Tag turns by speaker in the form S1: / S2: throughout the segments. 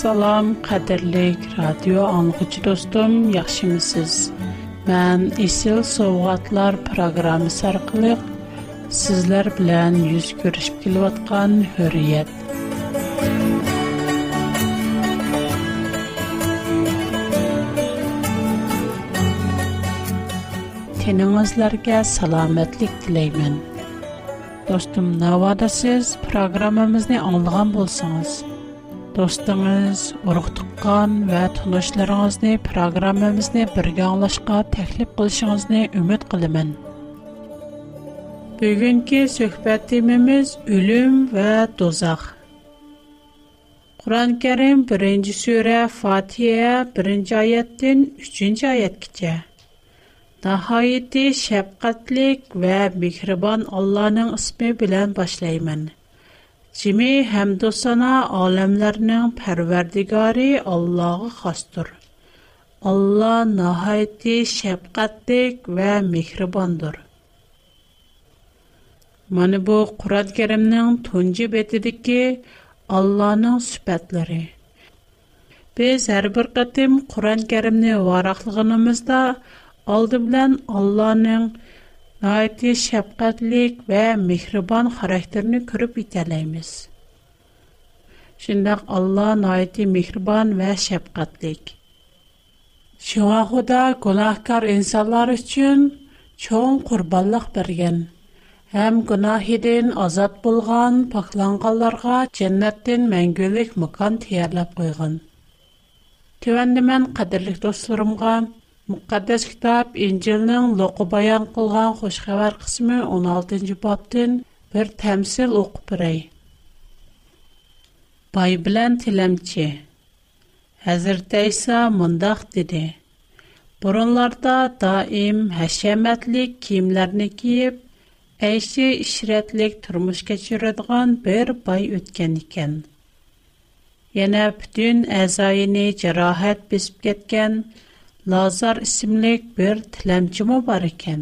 S1: Salam, qadirlik radio anlıqçı dostum, yaxşı mısınız? Mən İsil Soğatlar programı sarqılıq, sizlər bilən yüz görüşüb kilovatqan hürriyet. Tenimizlerge salametlik dileymen. Dostum, navada siz programımızı anlıqan bulsanız. Ростңгыз урык тоткан ва тылышларыгызны программабызны бергә алышқа тәклик кылышыгызны үмет килемен. Бүгенге сөһбәтимбез өлүм ва дозаг. Куран-Карим беренче сура Фатиха беренче аяттен 3нче аяткәчә. Таһати шәфкатьлек ва бихрибан Алланың исме белән башлайман. Cimi həmdosana aləmlərinin pərverdigarı Allah'a xastır. Allah nəhayəti şəfqətlik və mehribandır. Mana bu Qur'an Kərimnin 10-cu betidəki Allah'ın sifətləri. Biz hər bir qatım Qur'an Kərimni varaqlığımızda aldı bilən Allah'ın Найти шапкатлик ва мехрибан характерни күреп итәләйбез. Шундак Алла найти мехрибан ва шапкатлик. Шуа Худа гунахкар инсанлар өчен чоң курбанлык берген. Һәм гунахидән азат булган пакланганларга дәннәттән мәңгелек мәкан тиярлап куйган. Төвәндә мен кадерлек Müqəddəs kitab İncil'nin loqu bayan qılğan xoşxəbər qismi 16-cı babdin bir təmsil oxub birey. Bay bilən tiləmçi Həzrət İsa mındaq dedi. Burunlarda daim həşəmətli kiyimlərini giyib, əyşi işrətlik turmuş keçirədigan bir bay ötkən ikən. Yana bütün əzayini cərahət besib getkən, Лазар исемлек бер тиләмчиме бар икән.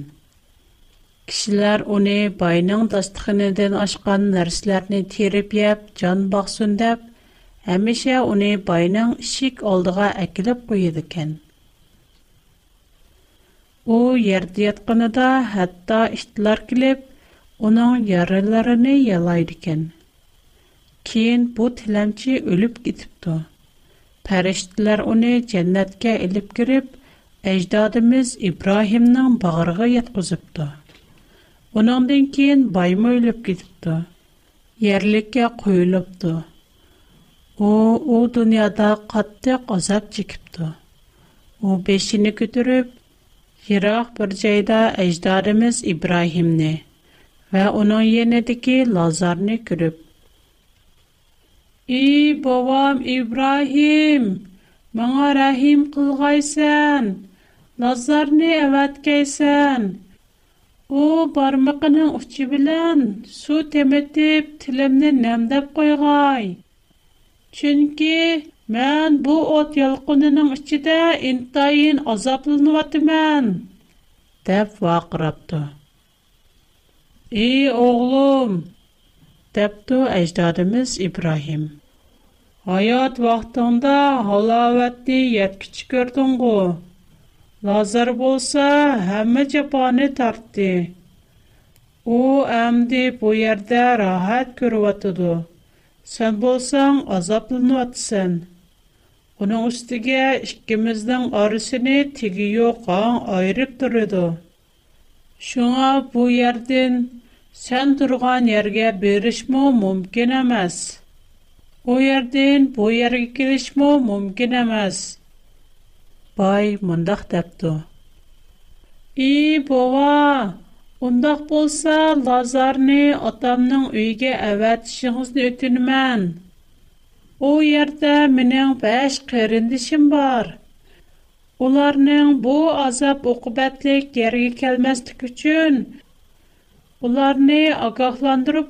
S1: Кишләр уни байның дастыгыныдан ашкан нәрсәләрне тирип яп, җан баксын дип, һәмешә уни байның шик алдыга әкилеп куйды икән. У ярд яткынында хәтта иштләр килеп, уның ярыларын ялайды икән. Кин бу тиләмчи өлеп китепту. Pərişdilər onu cənnətə elib girib, əcdadımız İbrahimnin bağırığa yetkizibdi. Onundan keyin bayma ölüb gedibdi. Yerlikə qoyulubdu. O, o dünyada qattıq azab çekibdi. O beşini götürüb, yıraq bir cəydə əcdadımız İbrahimni və onun yenidiki Lazarını görüb, И бовам Ибрахим, маңа рахим кылгайсән, назарне әвәткәйсән. У бармагының учы белән су төметеп, тиләмнән намдап койгай. Чөнки мен бу от ялкынының içидә интайын азатлынываттымен, дип вакырапты. И огылым, депту аجدабыз Ибрахим. Hayat vaqtında halavatni yetkich ko'rdingu. Nazar bo'lsa, hamma jafoni tortdi. U amdi bu yerda rohat ko'rayotdi. Sen bo'lsang azoblanyapsan. Uning ustiga ikkimizning orasini tigi yo'q ayirib turadi. Shunga bu yerdan sen turgan yerga berishmo mumkin emas.' u yerdan bu yerga kelishmi mumkin emas boy mundoq debdi i bova undoq bo'lsa lazarni үйге uyiga avatishingizni o'tinaman u yerda mening besh qarindishim bor ularning bu azob uqubatlik yerga kelmaslik uchun ularni ogohlantirib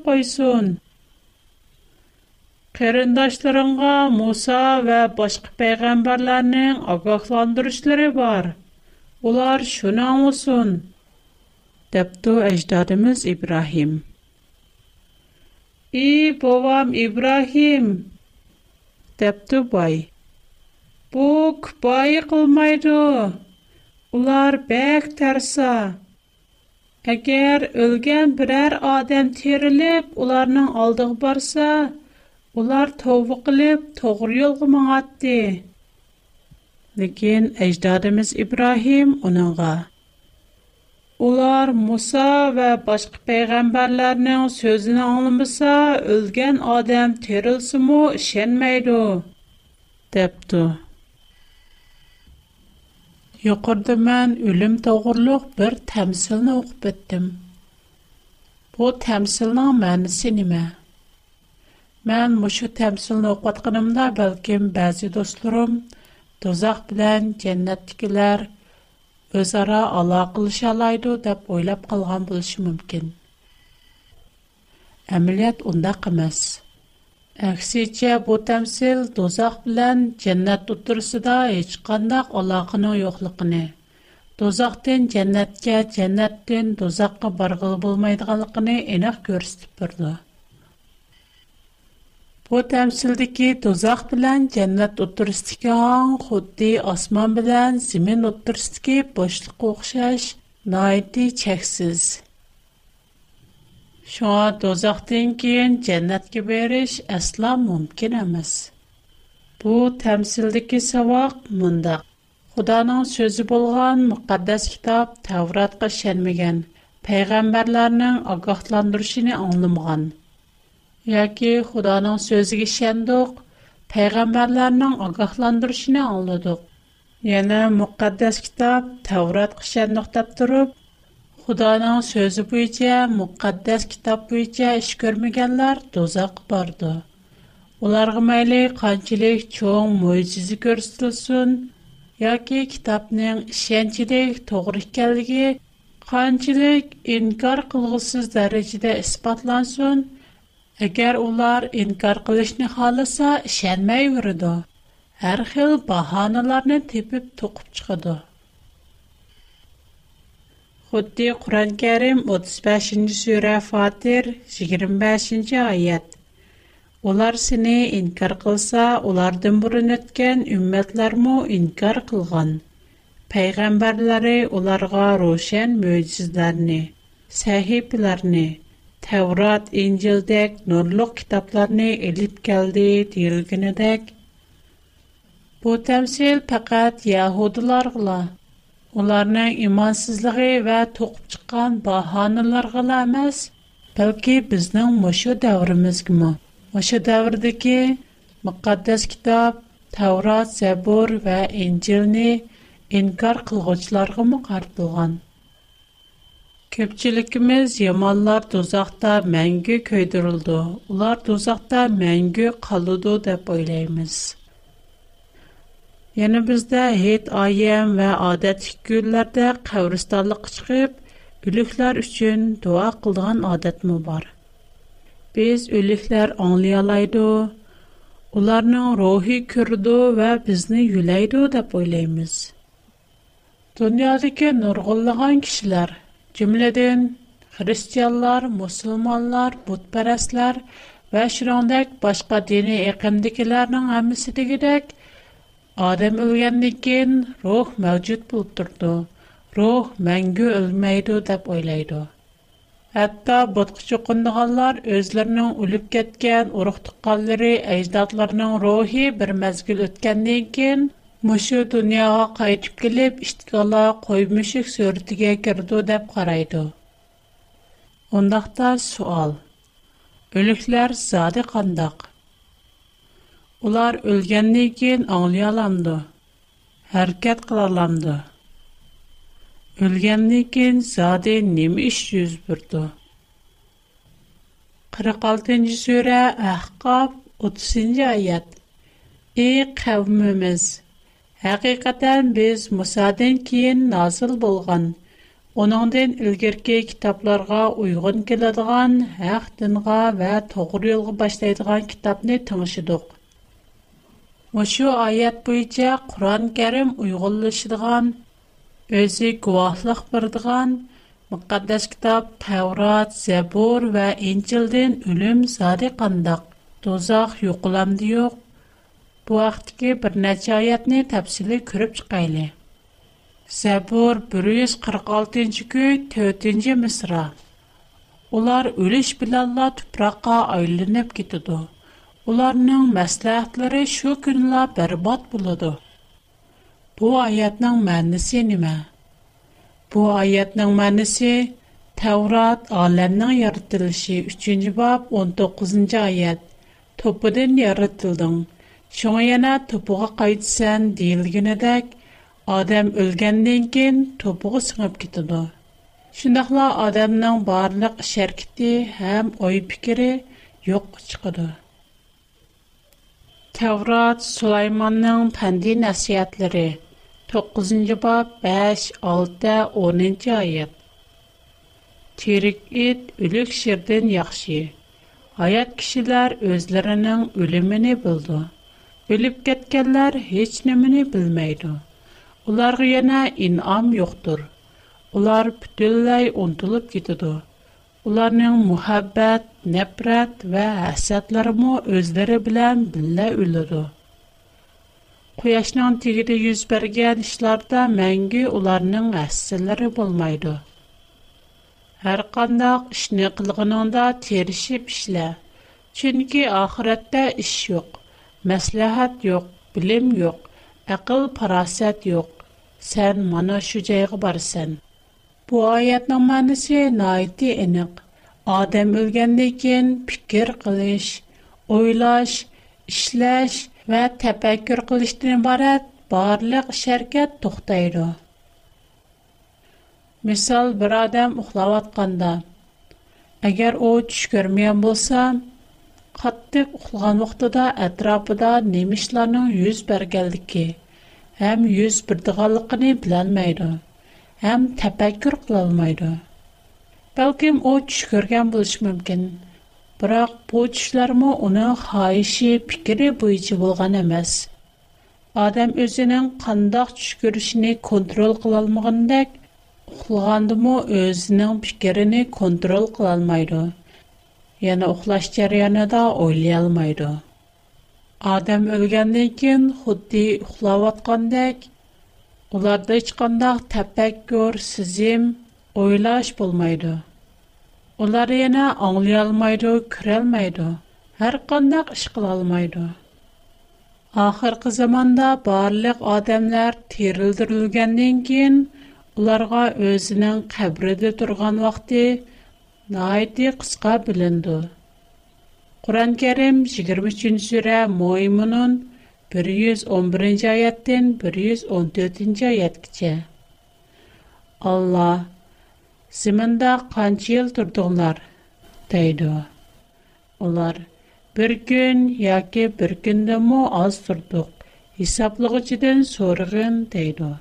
S1: Керендәшләреңә Муса ва башка паяғамбарларның агаһландыручлары бар. Улар шуның өчен тептө эшәдәбез Ибраһим. И бовам Ибраһим тептө бай. Пук пай кылмайду. Улар бек тәрса. Кәгәр үлгән берәр одам терелеп, уларның алдыг барса, Улар тоувы қилип, тоғыр ёлғыма ғатти. Леген, айждадымыз Ибрахим унаға. Улар Муса ва башқы пейгамбарларның сөзіні аңлымыса, үлген адам түрілсі му ішенмайду, депту. Йоқырды ман үлім-тоғырлық бір тәмсілні оқып өттім. Бу тәмсілна мәнісіні ма? Мен мушу тәмсилне оқытқанымда бәлкем бәзі достарым тозақ белән дәннәттикләр өз ара ала кылышалайды деп ойлап калган булышы мөмкин. Әмилият унда кымас. Әксичә бу тәмсил тозақ белән дәннәт тутырсы да һеч кандай алакыны юклыгын. Тозақтан дәннәткә, дәннәттән тозаққа барғыл булмайдыганлыгын энәк күрсәтеп Bu təmsildəki dozaq bilən cənnət oturisdiki an, xuddi asman bilən zimin oturisdiki boşluq oxşaş, naiti çəksiz. Şuna dozaqdan keyin cənnətə beriş əslə mümkün emas. Bu təmsildəki savaq mındaq. Xudanın sözü bolğan müqəddəs kitab Təvratqa şənməgən, peyğəmbərlərinin aqaqlandırışını anlamğan. yoki xudoning so'ziga ishendik payg'ambarlarning ogohlantirishini angladik yana muqaddas kitob tavratga ishendiq deb turib xudoning so'zi bo'yicha muqaddas kitob bo'yicha ish ko'rmaganlar do'zaxga bordi ularga mayli qanchalik cho'ng mo'jiza ko'rsatilsin yoki kitobning ishonchlik to'g'ri ekanligi qanchalik inkor qilg'usiz darajada isbotlansin Əgər onlar inkar qilishni xalasa, şənməyveridu. Hər xil bahanalarni tepib toqub çıxıdı. Xuddi Qur'on-Kərim 35-ci surə Fatir 25-ci ayət. Onlar seni inkar qılsa, onlardan burun ötkən ümmətlərmü inkar qılğan. Peyğəmbərləri onlarga roşən möcüzələrini, səhiflərini, «Таврат инжилдек нурлог китабларни элип келді» дейрілгінедек. Бу тэмсил пақат яхудылар ғыла. Оларның имансызлығы ва тоқп чықан ба ханылар ғыла амэз, пэлки біздің мошу давріміз гима. Мошу даврдеки мақаддас китаб Таврат, Забор ва инжилни инкар қылғочларғы ма Көпчілікіміз ямалар дозақта мәңгі көйдірілді. Улар дозақта мәңгі қалуды деп ойлаймыз. Яны бізді хет айем вә адет күрлерді қәуіристарлық шығып, үліклер үшін дуа қылған адет му бар. Біз үліклер аңлай алайды, оларның рухи күрді вә бізні юлайды деп ойлаймыз. Дүниядеке нұрғылыған кішілер – cümleden Hristiyanlar, Müslümanlar, Budperestler ve şirandak başka dini ekimdikilerin hamisi de gidek Adem ölgenlikin ruh mevcut buldurdu. Ruh mengü ölmeydu dep oylaydı. Hatta budkıcı kunduğallar özlerinin ölüp getgen uruhtuqalları ecdatlarının ruhi bir mezgül ötgenlikin Мүші дүнияға қайтып келіп, іштігала қой мүшік сөртіге кірді деп қарайды. Ондақта суал. Өліклер зады қандақ. Олар өлгенне кейін аңлы аламды. Әркет қылаламды. Өлгенне кейін зады немі 46-й сөре Әққап 30-й айет. Ей haqiqatan biz Musadan keyin nazil bo'lgan onundan ilgirki kitaplarga uyğun keladigan haq dinğa va toğru yolğa başlaydigan kitabni tinşidiq. Məşu ayət bo'yicha qur'on karim uyğunlaşıdigan, o'zi guvohlik beradigan muqaddas kitob tavrat zabur va İncildən ölüm zadi qandaq, dozaq yoxulamdı Бу ахтики бірнаджи айатни тапсили көріп чықайли. Забор 146-чи күй 4-чи мисра. Олар үліш билалла тупрақа айлынып кидуду. Оларның мәсле ахтлари шу күнила барбад болуду. Бу айатнаң мәннисі неме? Бу айатнаң мәннисі Таврат айландан 3-чи бап 19-чи айат. Топуден ярыттылдың. Шоңа яна топуға қайтысан дейілгенедек, адам өлгенден кен топуға сыңып кетеді. Шындақла адамның барлық шәркеті әм ой пікірі йоқ шықыды. Таврат Сулайманның пәнді нәсиятлері 9 бап 5-6-10 айет. Терік ет үлік шерден яқшы. Аят кішілер өзлерінің өліміне бұлды. بلیپ کت کلر هیچ نمی‌نی بلمید. اولار инам این آم бүтілләй اولار پتیلای اون طلب нәпрәт вә نم محبت نبرد و حسات لرمو از دره بلن بلن اولاد. کویشنان تیغی یوز برگیانش لرد منگی اولار نم حسات لر maslahat yo'q bilim yo'q aql farosat yo'q san mana shu joyga borsan bu oyatning ma'nosi noiti aniq odam o'lgandan keyin fikr qilish o'ylash ishlash va tafakkur qilishdan iborat barliq sharkat to'xtaydi misol bir odam uxlayotganda agar u tush bo'lsa qattiq uxlagan vaqtida atrofida nemishlarning ishlarning yuz berganligi ham yuz birdig'anligini bilolmaydi ham tafakkur qilolmaydi balkim u tush ko'rgan bo'lishi mumkin biroq bu tushlarmi uni xohishi fikri bo'yicha bo'lgan emas odam o'zining qandoq tush ko'rishini kontrol qilolmagandek uxlagandimi o'zining fikrini kontrol qilolmaydi yəni uxlaş cərəyanında oylayalmaydı. Адам өлгəndən kən xuddi uxlavatqandək, ularda heç qandaq təfəkkür, sizim, oylaş bolmaydı. Ular yana anlayalmaydı, kirəlmaydı. Hər qandaq iş qıla almaydı. Axırkı zamanda barlıq adamlar terildirilgəndən kən ularga özünün qəbrində turğan vaxtı найти қысқа білінді. Құран кәрім 23-ші сүрі Мойымының 111 аяттен 114 аят кіче. Алла, сімінді қанчы ел тұрдыңлар, дейді. Олар, бір күн, яке бір күнді мұ аз тұрдық, исаплығы жеден сорығын, дейді.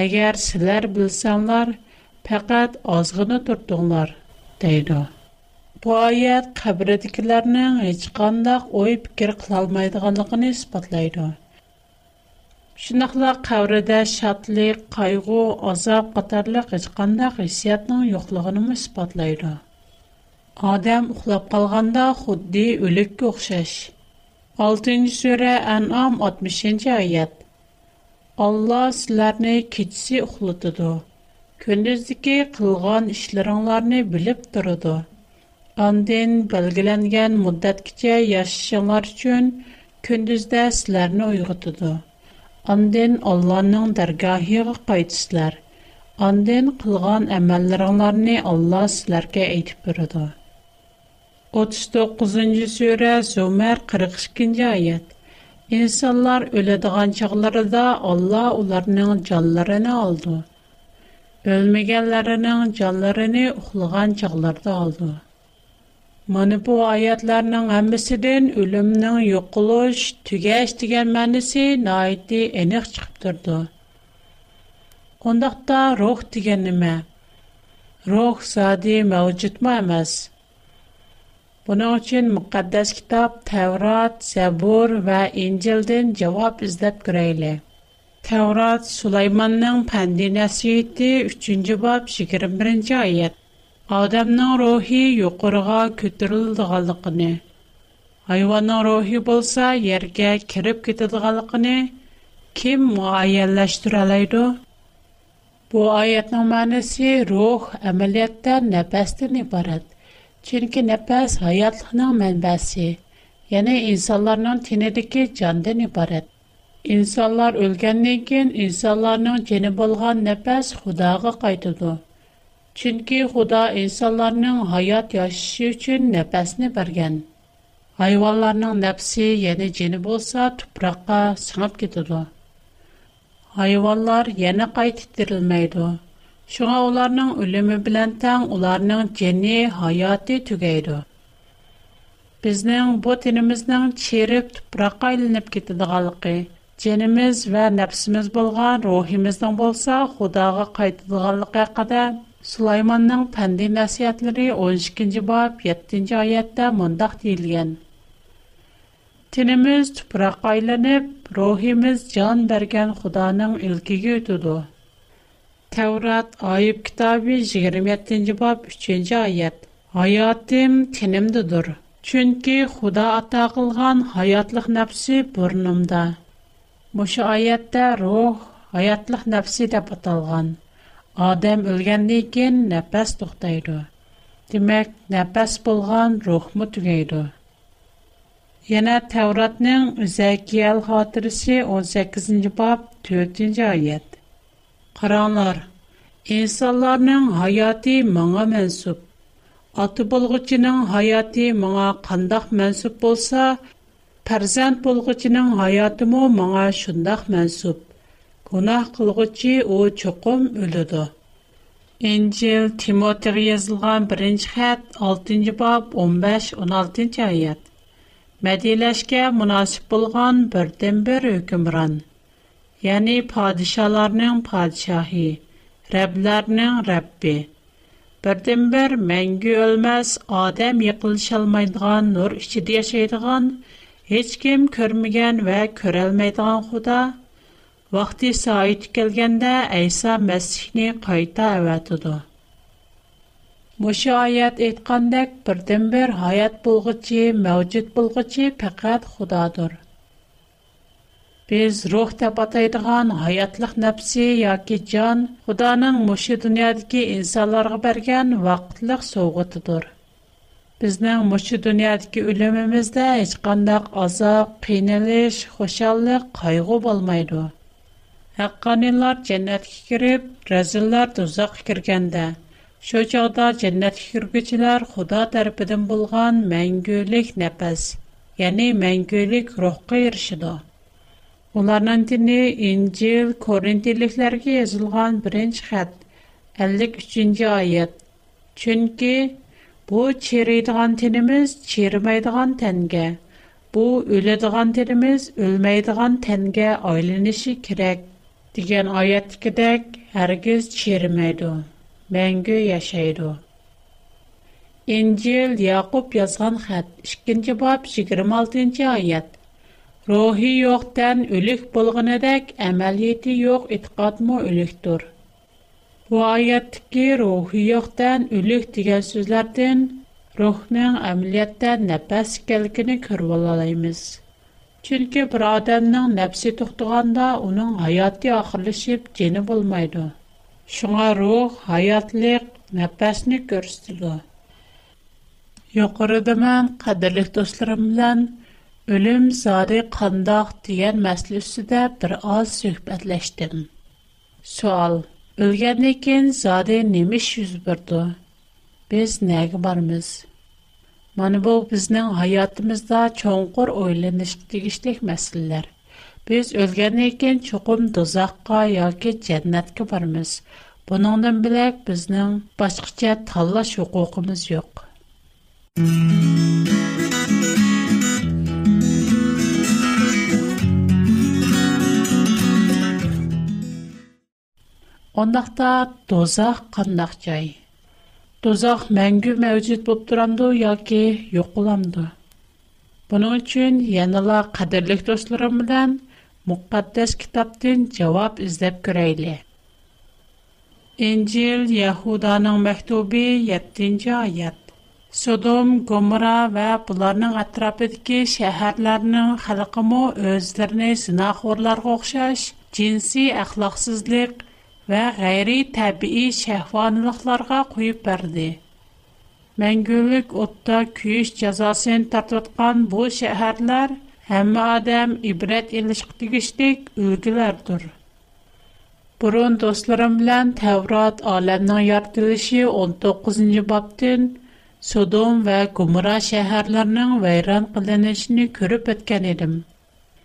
S1: Әгер сілер білсаңлар, пәкәт азғыны әйдо. Буаят хаберет киләрнең هیچ кендәк ой-fikir кылалмайдыганыны испатлыйды. Шундыйлар каврида шатлык, кайгы, азаб катарлы هیچ кендәк хиссиятның юклыгын испатлыйды. Адам ухлап калганда худди өлеккә охшаш. 6-нчы сүре, 60-нчы аят. Алла силәрне кичсе ухлытыды. Күндіздіки қылған ішліранларни билип дұруду. Андин бәлгіләнген муддаткича яшшынлар күн күндізді сіләрні ойғытуду. Андин Алланың даргахиғы қайтсилар. Андин қылған әмәлдаранларни Алла сіләрке айтип бұруду. 39-жі сөйре Сумер 42-жі айет. Инсалар өлідаған чағларыда Алла уларның чалларына алду. Ölmegenlerinin canlarını uxlığan çağlarda aldı. Mani bu ayetlerinin əmisidin ölümünün yokuluş, tügeş digen mənisi naiti enik çıxıp durdu. Ondaqda ruh digenime, ruh zadi mevcut mu əməz? Bunun için müqaddes kitap, Tevrat, Zəbur və İncil'din cevap izləb Tevrat Süleyman'ın Pendi Nesiyeti 3. bab 21. ayet. Adamның ruhi yuqurğa көтөрүлдүганлыгын, hayvanның ruhi bolsa yerге кирип кетидиганлыгын kim muayyenləşdirə alaydı? Bu ayətin mənası ruh əməliyyatda nəfəsdən ibarət. Çünki nəfəs həyatın mənbəsi, yəni insanların tinidəki candan ibarət. İnsanlar ölgəndən kən insanların cənə bolğan nəfəs Xudaya qaytıdı. Çünki Xuda insanların həyat yaşışı üçün nəfəsini bərgən. Hayvanların nəfsi yeni cənə bolsa torpağa sığıb gedirdi. Hayvanlar yenə qaytitdirilməydi. Şuna onların ölümü bilən tən onların cənə həyatı tügəydi. Biznin bu tinimiznin çirib torpağa Денемиз ва нәфсимиз булган рухимизның булса, Худога кайтылырганлыҡ хаҡыҡында Сулейманның фәнди мәсиәҙәтләре 12-нҗи бап, 7-нҗи аятта мондай теилгән. Денемиз ҡайланып, рухимиз жан дарған Худоның илкигә үтөдө. Теурат айып китабы 27-нҗи бап, 3-нҗи аят. Хаятым тенем дә дур. Чөнки Худо ата ҡылған Мушу аятта рух, хаятлык нәфси дип аталган. Адам өлгәндән кин нәфәс туктайды. Димәк, нәфәс булган рух мы тугайды. Яна Тавратның Үзәкиял хатирәсе 18-нче баб 4-нче аят. Караңнар, insanların hayatı mana mensup. Atı bulguçının hayatı mana kandak mensup olsa, Парзант болгучинин хаятымы мага шундай мансуп. Гунах кылгучи у чокум өлүдү. Энжил Тимотеге жазылган 1-чи хат 6-чы баб 15-16-чы аят. Мәдилешке мунасип болгон бирден бир өкүмран. Яни падишаларнын падишаһы, Рәбләрнин Рәббе. Бирден бир мәңге өлмәс адам йыкылыш алмайдыган hech kim ko'rmagan va ko'rolmaydigan xudo vaqti soati kelganda ayso masihni qayta avatidi mushu oyat aytgandek birdan bir hayot bo'lg'ichi mavjud bo'lg'ichi faqat xudodir biz ruh deb ataydigan hayotliq nafsi yoki jon xudoning mushu dunyodagi insonlarga bergan vaqtliq sovg'itidir Bizning mushu dunyodagi o'limimizda hech qandaq azob, qiynalish, xushallik, qayg'u bo'lmaydi. Haqqoniylar jannatga kirib, razillar do'zaxga kirganda, shu chog'da jannatga kirguchilar Xudo tarafidan bo'lgan mangulik nafas, ya'ni mangulik ruhga erishadi. Ularning dini Injil Korintiliklarga yozilgan birinchi xat 53-oyat. Chunki Бу чирейдиган тенимиз чирмайдиган тенге. Бу өлөдиган тенимиз өлмөйдиган тенге айланышы керек деген аяттыкыдак һәргиз чирмейду. Мәңге яшайду. Инжил Якуб язган хат 2-нче бап 26-нче аят. Рухи юктан үлек булганыдак әмәлияти юк иткатмы үлектур. Bu ayetteki ruhi yoktan ülük digen sözlerden ruhunun ameliyatta nefes gelgini kırvalalıyımız. Çünkü bir adamın nefsi уның onun hayatı akırlaşıp geni Шуңа рух, ruh hayatlık nefesini görüştüldü. Yokarı demen kaderlik dostlarımdan ölüm zari kandağ diyen meslüsü de bir az sühbetleştim. Sual Ölgəndən kən zadə nəmiş yüz verdi? Biz nəyə barmız? Mana bu bizning həyatımızda çonqur oylanışqa tegishlik məsələlər. Biz ölgəndən kən çoxum dozaqqa yoki cənnətə barmız. Buningdan bilək bizning boshqacha tanlash huquqimiz yo'q. Ондақта дозақ қандақ жай. Дозақ мәңгі мәуцет болып тұранды, яке йоқыламды. Бұның үшін еніла қадірлік достларым білән мұқпаттес кітаптың жауап іздеп көрейлі. Инжил Яхуданың мәхтубі 7-ci аят. Содом, Гомора ва бұларның атрапыдекі шәһәрләрінің халқымы өздеріне сынақ орларға оқшаш, джинси әқлақсызлық, və qeyri-təbii şəhvanlıqlarga qoyub bərdi. Məngülük otda küyüş cəzasını tartıyatqan bu şəhərlər həmmə adam ibrət ilişq digişlik ülgülərdir. Burun dostlarım bilən Təvrat aləminin yaratılışı 19-cu babdın Sodom və Gomora şəhərlərinin vəyran qılınışını görüb ötkən edim.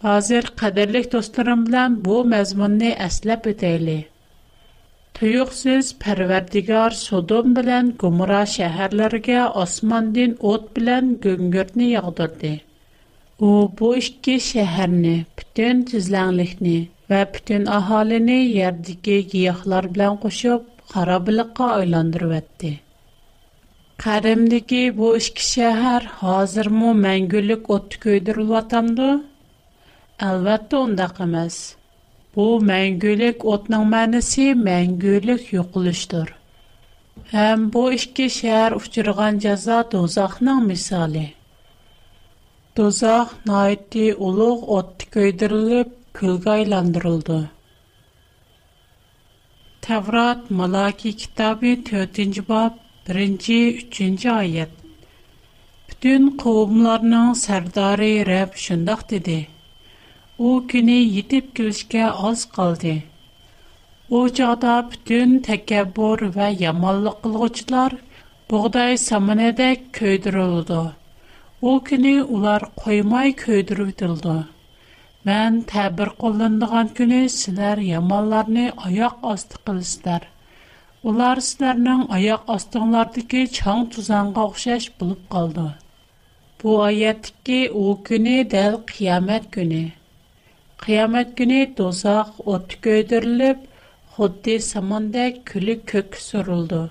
S1: Hazır qədərlik dostlarım bilən bu məzmunni əsləb ötəyli. Tuyuqsiz Pərverdigar Sodom bilən Gomora şəhərlərə osmandin ot bilən göngürtni yağdırdı. O bu iki şəhərni, bütün tizlənlikni və bütün əhalini yerdəki giyahlar bilən qoşub xarabilikqa aylandırıvətdi. Qarimdəki bu iki şəhər hazırmı məngülük ot köydürülvatamdı? Əlbəttə ondaq emas. Bu məngülük otның mənisi məngülük yoxuluşdur. Həm bu iki şəhər uçurğan cəza dozaqның misali. Dozaq naiti uluq otdi köydürülüb, külgə aylandırıldı. Tevrat Malaki kitabı 4-cü bab 1-ci 3-cü ayət. Bütün qovumlarının sərdarı Rəb şündaq dedi: О күни йтип күлшке аз қалди. О чада бүтін текабор ва ямаллы қылғчылар боғдай саманадай көйдір олуду. О күни олар қоймай көйдір өтілду. Мен табир қолындаған күни сілер ямалларни аяқ асты қыл істар. Олар сілернің аяқ астыңлардыки чан тузанға ұхшаш бұлып қалду. Бу аятки о күни qiyomat kuni do'zax o'tga ko'ydirilib xuddi samondek kuli ko'k surildi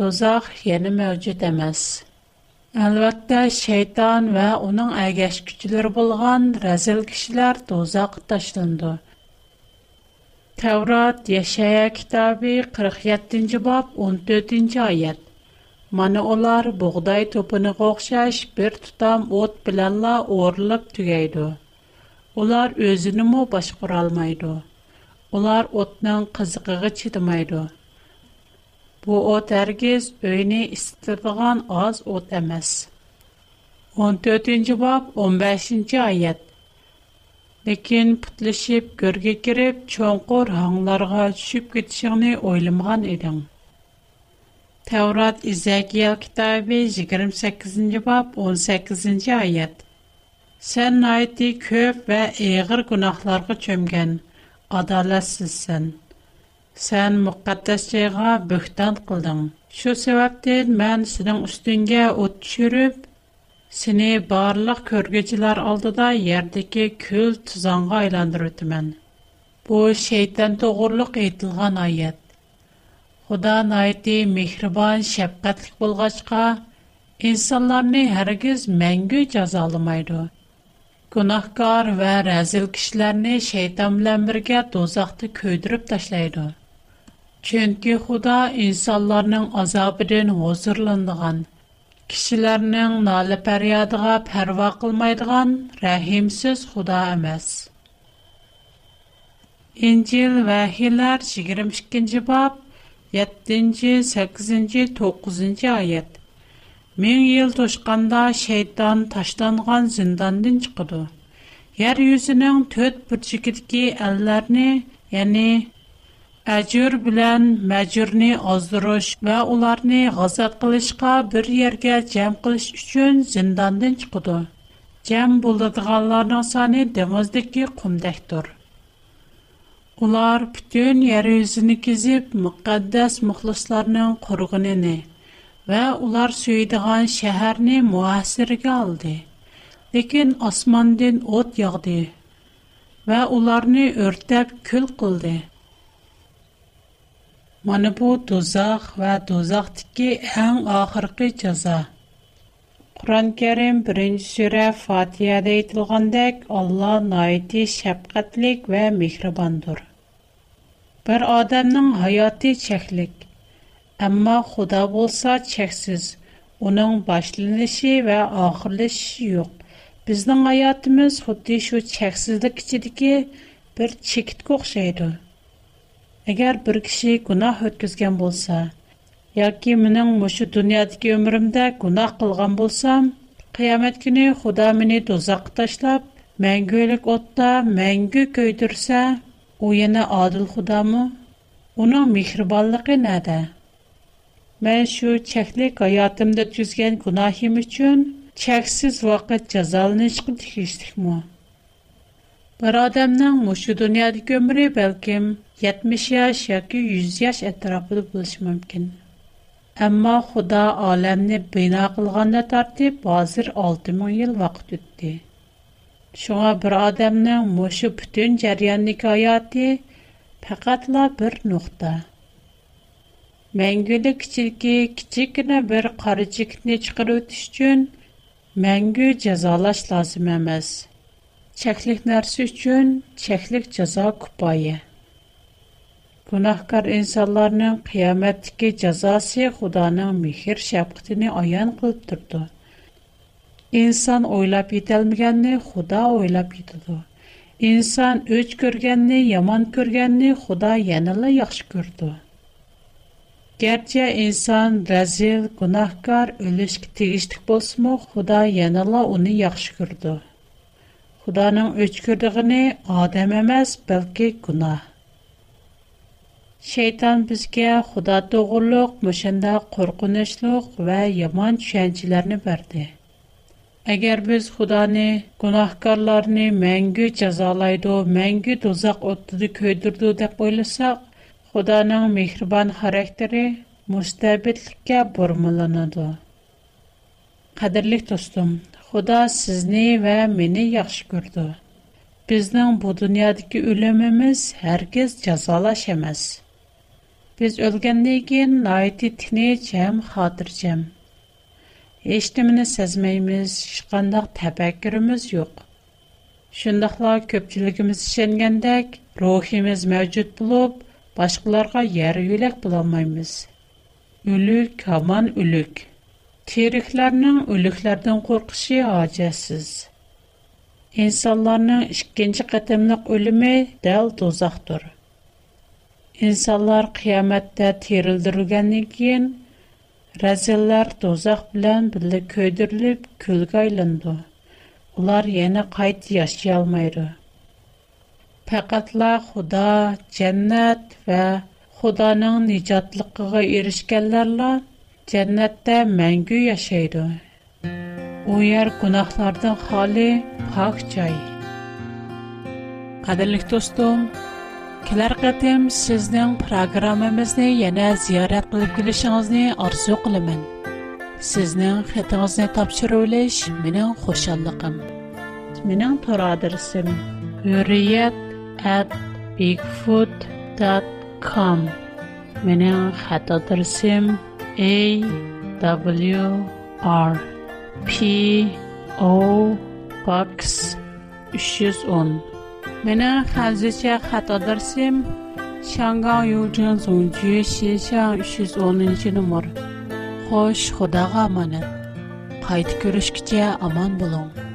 S1: do'zax yana mavjud emas albatta shayton va uning agashkuchilari bo'lgan razil kishilar do'zaxga tashlandi tavrat yashaya kitobi qirq yettinchi bob o'n to'rtinchi oyat Mana ular bug'doy to'pini o'xshash bir tutam o't bilanla o'rilib tugaydi. Олар өзіні му баш алмайды. Олар отның қызықығы чидмайду. Бу от әргіз өйни істырдыған аз от әмәс. 14-нч ба 15-нч айад. Лекин пытлишип, көргі керип, чон қор ханларға чүшіп кетшіңни ойлымған ідің. Таврат изя 28-нч ба 18-нч айад. Сән найти көп вә эгыр гунахларга чөмгән, адалатсызсын. Сән мөкаддас җайга бөхтан кылдың. Шу сәбәптән мен синең үстеңгә ут төшүреп, сине барлык көргәчләр алдыда ярдәге күл тузанга айландырып үтәмен. Бу шайтан тугырлык әйтелгән аят. Худа найти мехрибан, шәфкатьлек булгачка, инсанларны һәргиз Günahkar və rəzil kişilərini şeytan bilən birgə dozaqda köydürüb daşlaydı. Çünki xuda insanların azabidin hozırlandıqan, kişilərinin nalı pəryadığa pərva qılmaydıqan rəhimsiz xuda əməz. İncil və 22-ci bab, 7-ci, 8-ci, 9-ci ayət – Мин ел тошканда шейтан таштанган зинданден чыкты. Яр юзының төт бүрчикетки әлләрне, яни әҗүр белән мәҗүрне аздыруш ва уларны газат кылышка бер ергә җәм кылыш өчен зинданден чыкты. Җәм булдыганларның саны демоздыкки кумдактыр. Улар бүтән яр юзыны кизип, мөхәддәс мөхлисларның лә улар сөй идеган шәһәрне муәссир гелде ләкин осман ден ут ягде ва уларны өрттеп kül кылды моны бу төзах ва төзах ди ке иң ахыркы җаза ഖуран 1-чы сүре Фатихадә әйтәлгәндәк Аллаһна әйти шәфкатьлек ва михрабондыр бер адамның хаяты Әмма Худа болса чексіз. Оның башланышы ва ахырлышы юк. Біздің hayatımız xuddi şu чексizlik ichidagi bir chekitga o'xshaydi. Agar bir kishi gunoh o'tkazgan bo'lsa, yoki mening mushu dunyodagi umrimda gunoh qilgan bo'lsam, qiyomat kuni Xudo meni do'zaxga tashlab, mangulik o'tda mangu kuydirsa, u yana odil Xudomi? Uning mehribonligi nada? Mən şu çəklik həyatımda düzgən günahım üçün çəksiz vaqt cəzalanışqı tikişdikmi? Bir adamın məşu dünyadakı ömrü bəlkəm 70 yaş yoki 100 yaş ətrafında buluş mümkün. Amma Xuda aləmni bina qılğanda tərtib hazır 6000 il vaqt ötdü. Şuna bir adamın məşu bütün cəryanlı həyatı faqatla bir nöqtə. Мәңгілік кичілгі кичікіні бір қары чекітіне чықыру өтіш үчін мәңгі жазалаш лазым әмәз. Чәклік нәрсі үчін чәклік жаза күпайы. Бұнақкар инсанларының қияметтікі жазасы құданың мехір шәпқітіні аян қылып тұрды. Инсан ойлап етелмегенні худа ойлап етеді. Инсан өч көргенні, яман көргенні худа еніла яқшы көрді. Gerçi insan rezil, günahkar, ölüşkü tegişlik bolsunmu, Xuda yanala onu yaxşı gördü. Xudanın öçkürdüğünü adam emas, belki günah. Şeytan bizga Xuda doğruluq, müşenda qorqunuşluq və yaman düşüncələrini verdi. Əgər biz Xudanı, günahkarlarını məngü cəzalaydı, məngü dozaq otdu köydürdü deyə oylasaq, Худаның мехрибан характере мустабиль ка бурмуланады. Кадерле Худа sizni ve meni яхшы күрде. Безнең бу дөньядагы өлемебез һәркем ясалаш эмес. Без өлгәнден кин найты тине җам хадир җам. Ештимәне сезмәемиз, шкандагы тафаккырыбыз юк. Шундыйлар көччелегебез ишгәндәк, рухибез мәҗүд булып Başqalarga yer yölək bulanmaymız. Өлік, аман өлік. Теріклерінің өліклерден қорқышы ажасыз. İnsanların ikinci qatımlıq ölümü dəl dozaqdır. İnsanlar qiyamətdə terildirilgəndən keyin rəzillər dozaq bilan birlikdə köydürülüb külgə aylandı. Ular yana qayıt yaşaya almaydı. faqatla xudo jannat va xudoning nijotligiga erishganlarla jannatda mangu yashaydi u yer gunohlardan xoli pok joy qadrli do'stim kelar qatim sizning programmamizni yana ziyorat qilib kelishingizni orzu qilaman sizning xatingizni topshirilish mening xushalliqim mening to'r adresim hurriyat at bigfoot.com من حتترسم A W R P O Box 310 Meni қазіше xat adresim Shangang Yujin Zongju Shishang 310 nomer. Xo'sh, Xudoga omonat. Qaytib ko'rishgacha аман болың.